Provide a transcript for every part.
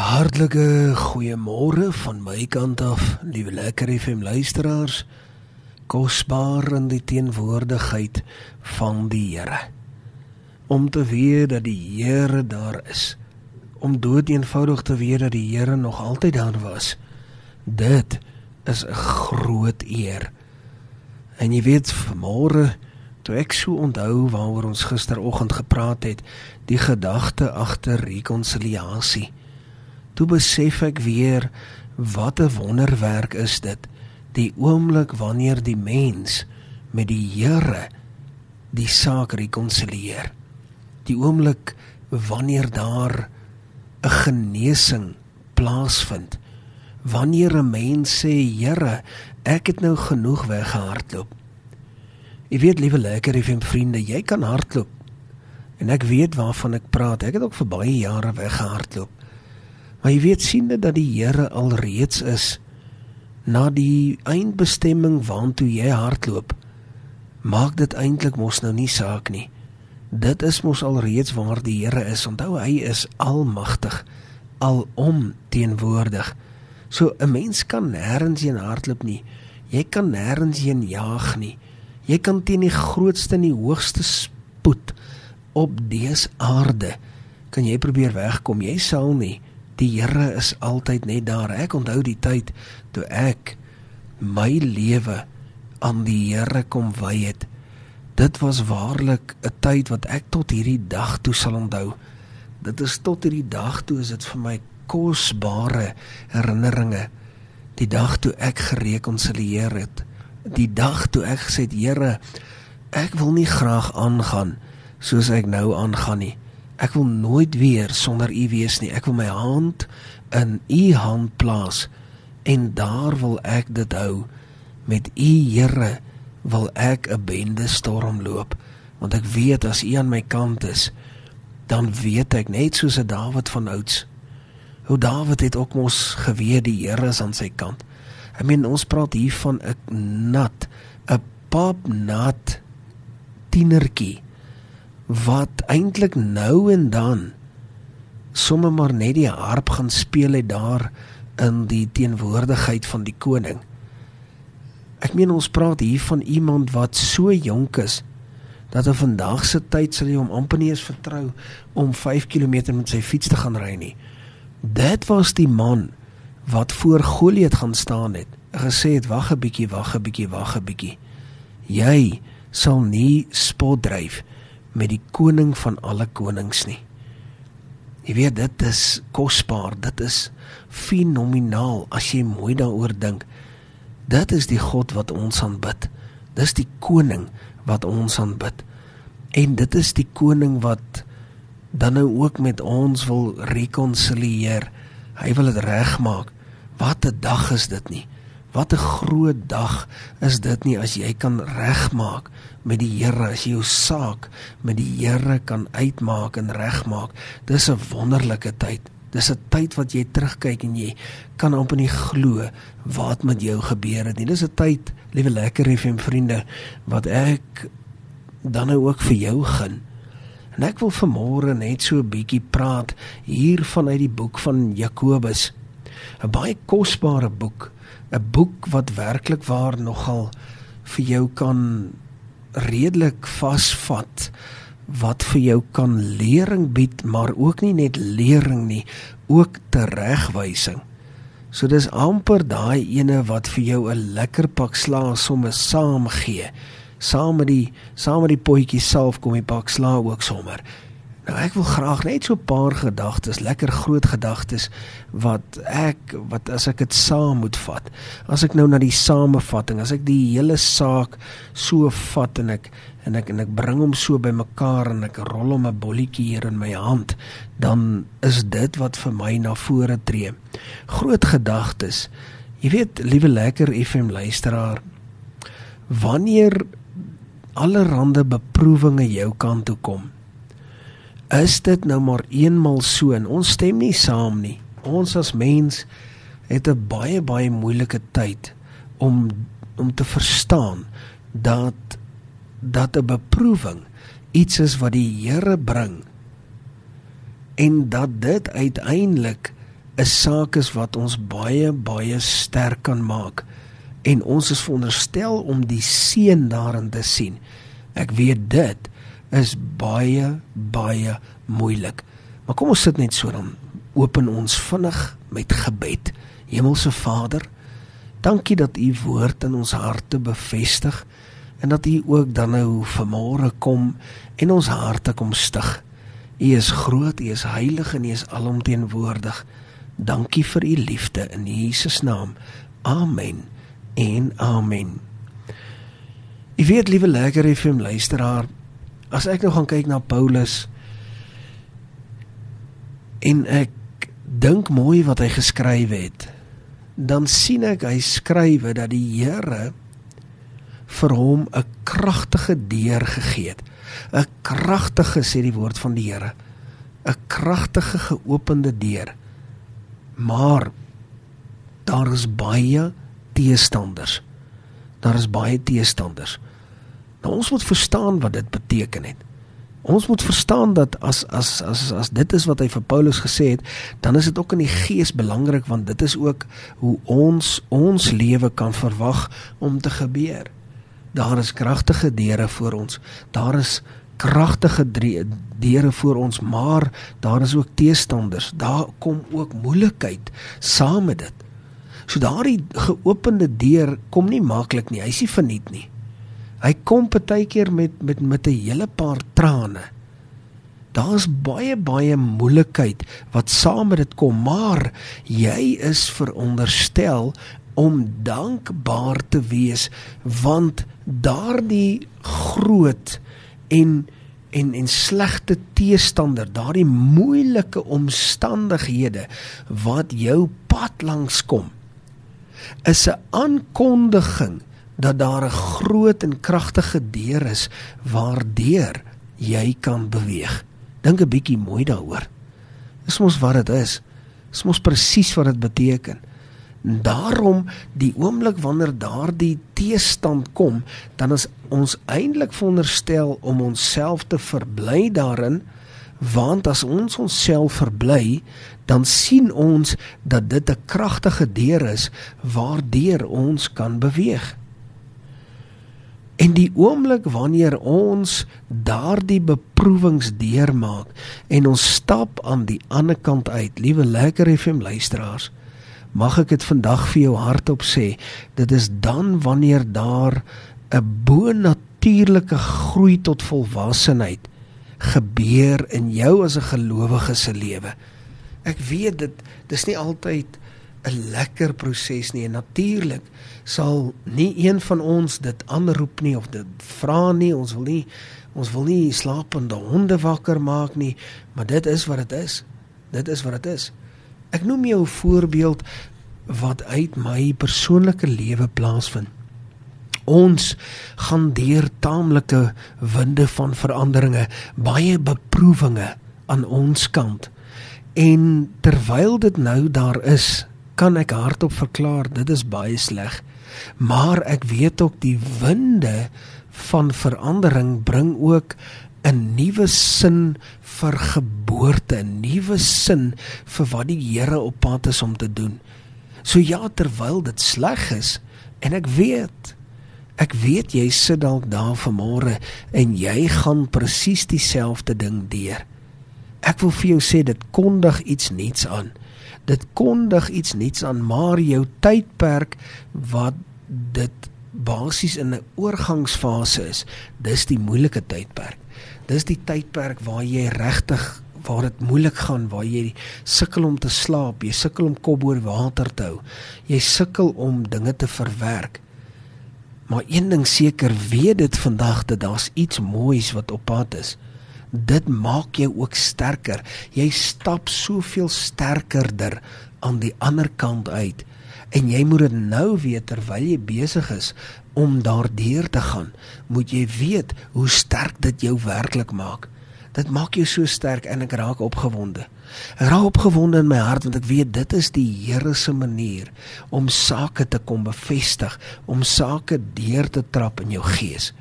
Hartlike goeiemôre van my kant af, liewe lekker FM luisteraars. Kosbaar in die teenwoordigheid van die Here. Om te weet dat die Here daar is. Om dood eenvoudig te weet dat die Here nog altyd daar was. Dit is 'n groot eer. En jy weet, môre toe ek so onthou waaroor ons gisteroggend gepraat het, die gedagte agter rekonsiliasie toe besef ek weer wat 'n wonderwerk is dit die oomblik wanneer die mens met die Here die saak rekonsilieer die oomblik wanneer daar 'n genesing plaasvind wanneer 'n mens sê Here ek het nou genoeg weggehardloop. Jy weet liewe lekker effe vriende jy kan hardloop. En ek weet waarvan ek praat. Ek het ook vir baie jare weggehardloop Maar jy weet siende dat die Here alreeds is na die eindbestemming waartoe jy hardloop. Maak dit eintlik mos nou nie saak nie. Dit is mos alreeds waar die Here is. Onthou hy is almagtig, alom teenwoordig. So 'n mens kan nêrens heen hardloop nie. Jy kan nêrens heen jaag nie. Jy kan teen die grootste en die hoogste spoed op dese aarde kan jy probeer wegkom. Jy sal nie Die Here is altyd net daar. Ek onthou die tyd toe ek my lewe aan die Here kom wy het. Dit was waarlik 'n tyd wat ek tot hierdie dag toe sal onthou. Dit is tot hierdie dag toe is dit vir my kosbare herinneringe. Die dag toe ek gerekonsilieer het. Die dag toe ek gesê het Here, ek wil nie graag aangaan soos ek nou aangaan nie. Ek wil nooit weer sonder U wees nie. Ek wil my hand in U hand plaas en daar wil ek dit hou. Met U Here wil ek 'n bende storm loop want ek weet as U aan my kant is dan weet ek net soos 'n Dawid van ouds hoe Dawid het ook mos geweet die Here is aan sy kant. Ek meen ons praat hier van 'n nat 'n pap nat tienertjie wat eintlik nou en dan sommer maar net die harp gaan speel het daar in die teenwoordigheid van die koning. Ek meen ons praat hier van iemand wat so jonk is dat op vandag se tyd sal jy hom amper nie eens vertrou om 5 km met sy fiets te gaan ry nie. Dit was die man wat voor Goliat gaan staan het. Gesê het wag 'n bietjie, wag 'n bietjie, wag 'n bietjie. Jy sal nie spot dryf met die koning van alle konings nie. Jy weet dit is kosbaar, dit is fenomenaal as jy mooi daaroor dink. Dit is die God wat ons aanbid. Dis die koning wat ons aanbid. En dit is die koning wat dan nou ook met ons wil rekonsilieer. Hy wil dit regmaak. Wat 'n dag is dit nie? Wat 'n groot dag is dit nie as jy kan regmaak met die Here, as jy jou saak met die Here kan uitmaak en regmaak. Dis 'n wonderlike tyd. Dis 'n tyd wat jy terugkyk en jy kan amper nie glo wat met jou gebeur het nie. Dis 'n tyd, liewe lekker FM vriende, wat ek dan nou ook vir jou gun. En ek wil vanmôre net so 'n bietjie praat hier vanuit die boek van Jakobus. 'n Baie kosbare boek 'n boek wat werklik waar nogal vir jou kan redelik vasvat wat vir jou kan lering bied maar ook nie net lering nie ook teregwysing. So dis amper daai ene wat vir jou 'n lekker pak slaag sommer saam gee. Saam met die saam met die potjie self kom die pak slaag ook sommer. Nou ek wil graag net so 'n paar gedagtes, lekker groot gedagtes wat ek wat as ek dit saam moet vat. As ek nou na die samevatting, as ek die hele saak so vat en ek en ek en ek bring hom so bymekaar en ek rol hom 'n bolletjie hier in my hand, dan is dit wat vir my na vore tree. Groot gedagtes. Jy weet, liewe lekker FM luisteraar, wanneer allerhande beproewinge jou kant toe kom, is dit nou maar eenmal so en ons stem nie saam nie. Ons as mens het 'n baie baie moeilike tyd om om te verstaan dat dat 'n beproewing iets is wat die Here bring en dat dit uiteindelik 'n saak is wat ons baie baie sterk kan maak en ons is veronderstel om die seën daarin te sien. Ek weet dit is baie baie moeilik. Maar kom ons sit net so dan open ons vinnig met gebed. Hemelse Vader, dankie dat U woord in ons harte bevestig en dat U ook dan nou vanmôre kom en ons harte kom stig. U is groot, U is heilig en U is alomteenwoordig. Dankie vir U liefde in Jesus naam. Amen. En amen. Ek weet liewe lekker FM luisteraar, as ek nou gaan kyk na Paulus en ek dink mooi wat hy geskryf het, dan sien ek hy skrywe dat die Here vir hom 'n kragtige deur gegee het. 'n Kragtige sê die woord van die Here. 'n Kragtige geopende deur. Maar daar is baie teestanders. Daar is baie teestanders. Nou ons moet verstaan wat dit beteken het. Ons moet verstaan dat as as as as dit is wat hy vir Paulus gesê het, dan is dit ook in die gees belangrik want dit is ook hoe ons ons lewe kan verwag om te gebeur. Daar is kragtige deure voor ons. Daar is kragtige deure voor ons, maar daar is ook teestanders. Daar kom ook moeilikheid saam met dit. So daardie geopende deur kom nie maklik nie. Hy's nie verniet nie. Hy kom partykeer met met met 'n hele paar trane. Daar's baie baie moeilikheid wat saam met dit kom, maar jy is veronderstel om dankbaar te wees want daardie groot en en en slegte teestander, daardie moeilike omstandighede wat jou pad langs kom is 'n aankondiging dat daar 'n groot en kragtige deur is waardeur jy kan beweeg. Dink 'n bietjie mooi daaroor. Dis mos wat dit is. Dis mos presies wat dit beteken. Daarom die oomblik wanneer daardie teestand kom, dan is ons eintlik veronderstel om onsself te verbly daarin, want as ons onsself verbly, dan sien ons dat dit 'n kragtige deur is waardeur ons kan beweeg. En die oomblik wanneer ons daardie beproewings deurmaak en ons stap aan die ander kant uit, liewe lekker FM luisteraars, mag ek dit vandag vir jou hardop sê, dit is dan wanneer daar 'n bo-natuurlike groei tot volwassenheid gebeur in jou as 'n gelowige se lewe. Ek weet dit dis nie altyd 'n lekker proses nie. En natuurlik sal nie een van ons dit aanroep nie of dit vra nie. Ons wil nie ons wil nie slapende honde wakker maak nie maar dit is wat dit is. Dit is wat dit is. Ek noem jou 'n voorbeeld wat uit my persoonlike lewe plaasvind. Ons gaan deur taamlike winde van veranderinge baie beproewinge aan ons kant. En terwyl dit nou daar is kan ek hardop verklaar dit is baie sleg. Maar ek weet ook die winde van verandering bring ook 'n nuwe sin vir geboorte, 'n nuwe sin vir wat die Here op pad is om te doen. So ja, terwyl dit sleg is en ek weet ek weet jy sit dalk daar vanmôre en jy gaan presies dieselfde ding deur. Ek wil vir jou sê dit kondig iets nuuts aan dit kondig iets nuuts aan maar jou tydperk wat dit basies in 'n oorgangsfase is dis die moeilike tydperk. Dis die tydperk waar jy regtig waar dit moeilik gaan waar jy sukkel om te slaap jy sukkel om kop oor water te hou jy sukkel om dinge te verwerk. Maar een ding seker weet dit vandag dat daar's iets moois wat op pad is dit maak jou ook sterker. Jy stap soveel sterkerder aan die ander kant uit. En jy moet dit nou weet terwyl jy besig is om daardeur te gaan, moet jy weet hoe sterk dit jou werklik maak. Dit maak jou so sterk en ek raak opgewonde. Ek raak opgewonde in my hart want ek weet dit is die Here se manier om sake te kom bevestig, om sake deur te trap in jou gees.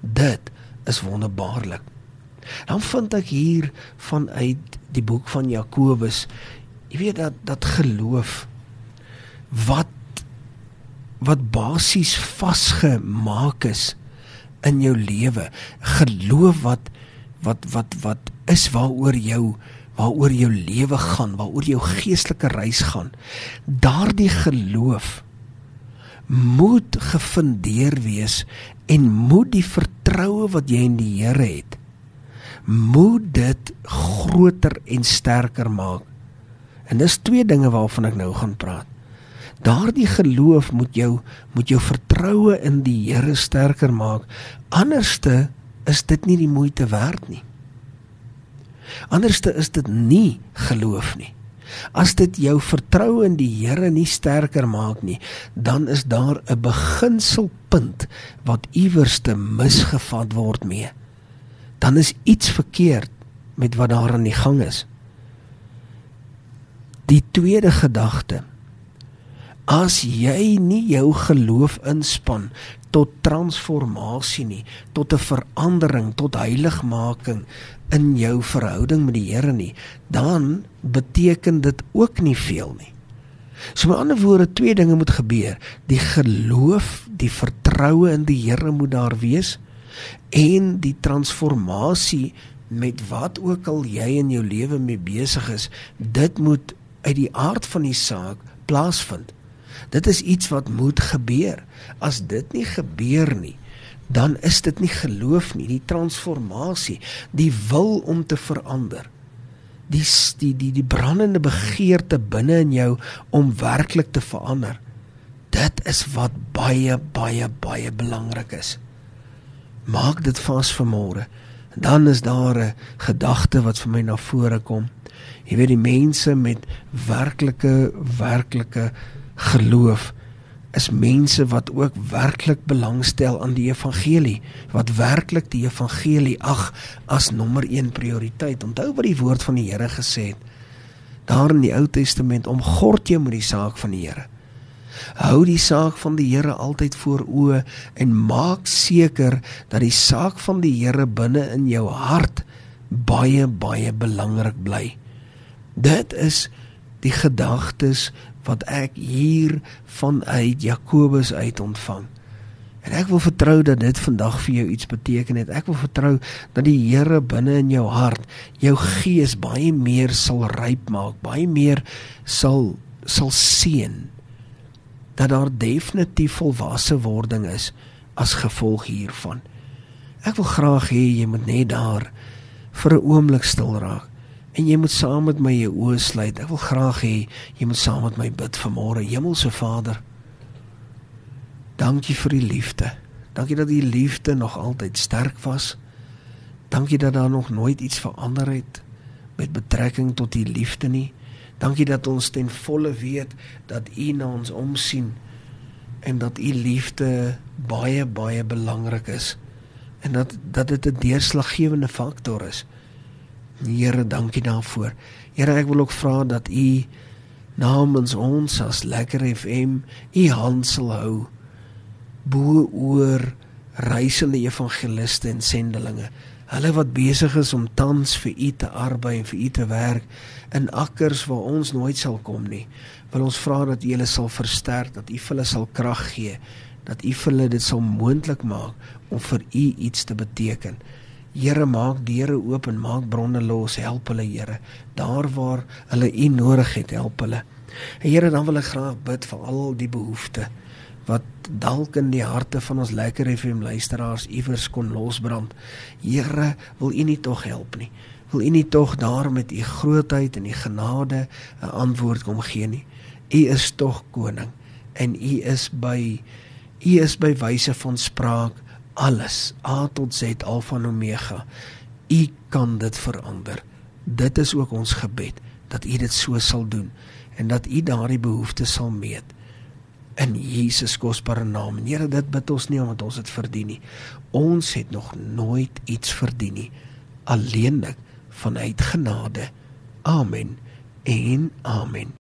Dit is wonderbaarlik. Dan vind ek hier vanuit die boek van Jakobus jy weet dat dat geloof wat wat basies vasgemaak is in jou lewe. Geloof wat wat wat wat is waaroor jou waaroor jou lewe gaan waaroor jou geestelike reis gaan. Daardie geloof moet gefundeer wees en moet die vertroue wat jy in die Here het moet dit groter en sterker maak. En dis twee dinge waarvan ek nou gaan praat. Daardie geloof moet jou moet jou vertroue in die Here sterker maak. Anderste is dit nie die moeite werd nie. Anderste is dit nie geloof nie. As dit jou vertroue in die Here nie sterker maak nie, dan is daar 'n beginselpunt wat iewers te misgevat word mee. Dan is iets verkeerd met wat daar aan die gang is. Die tweede gedagte. As jy nie jou geloof inspann tot transformasie nie, tot 'n verandering, tot heiligmaking in jou verhouding met die Here nie, dan beteken dit ook nie veel nie. So met ander woorde, twee dinge moet gebeur. Die geloof, die vertroue in die Here moet daar wees en die transformasie met wat ook al jy in jou lewe mee besig is, dit moet uit die aard van die saak plaasvind. Dit is iets wat moet gebeur. As dit nie gebeur nie, dan is dit nie geloof nie, die transformasie, die wil om te verander. Die die die die brandende begeerte binne in jou om werklik te verander. Dit is wat baie baie baie belangrik is. Maak dit vas vir môre. Dan is daar 'n gedagte wat vir my na vore kom. Jy weet die mense met werklike werklike geloof is mense wat ook werklik belangstel aan die evangelie, wat werklik die evangelie ag as nommer 1 prioriteit. Onthou wat die woord van die Here gesê het. Daar in die Ou Testament om gord jou met die saak van die Here. Hou die saak van die Here altyd voor oë en maak seker dat die saak van die Here binne in jou hart baie baie belangrik bly. Dit is die gedagtes wat ek hier vanuit Jakobus uit ontvang. En ek wil vertrou dat dit vandag vir jou iets beteken het. Ek wil vertrou dat die Here binne in jou hart jou gees baie meer sal ryp maak, baie meer sal sal seën dat daar definitief volwasse wording is as gevolg hiervan. Ek wil graag hê jy moet net daar vir 'n oomblik stil raak en jy moet saam met my jou oë sluit. Ek wil graag hê jy moet saam met my bid vanmôre. Hemelse Vader, dankie vir die liefde. Dankie dat die liefde nog altyd sterk was. Dankie dat daar nog nooit iets verander het met betrekking tot die liefde nie. Dankie dat ons ten volle weet dat U na ons omsien en dat U liefde baie baie belangrik is en dat dat dit 'n deurslaggewende faktor is. Here, dankie daarvoor. Here, ek wil ook vra dat U namens ons as Lekker FM U hand sal hou bo oor reisende evangeliste en sendelinge. Hulle wat besig is om tans vir U te arbei en vir U te werk in akkers waar ons nooit sal kom nie. Wil ons vra dat U hulle sal versterk, dat U hulle sal krag gee, dat U hulle dit sal moontlik maak om vir U iets te beteken. Here maak deure oop en maak bronne los, help hulle Here. Daar waar hulle U nodig het, help hulle. Here, dan wil ek graag bid vir al die behoeftes wat dalk in die harte van ons lekker FM luisteraars iewers kon losbrand. Here, wil U nie tog help nie? Wil U nie tog daar met U grootheid en U genade 'n antwoord kom gee nie? U is tog koning en U is by U is by wyse van spraak alles A tot Z Alfa en Omega. U kan dit verander. Dit is ook ons gebed dat U dit so sal doen en dat U daardie behoeftes sal meet in Jesus kosbare naam. Here, dit bid ons nie omdat ons dit verdien nie. Ons het nog nooit iets verdien nie. Alleenlik vanuit genade. Amen. En amen.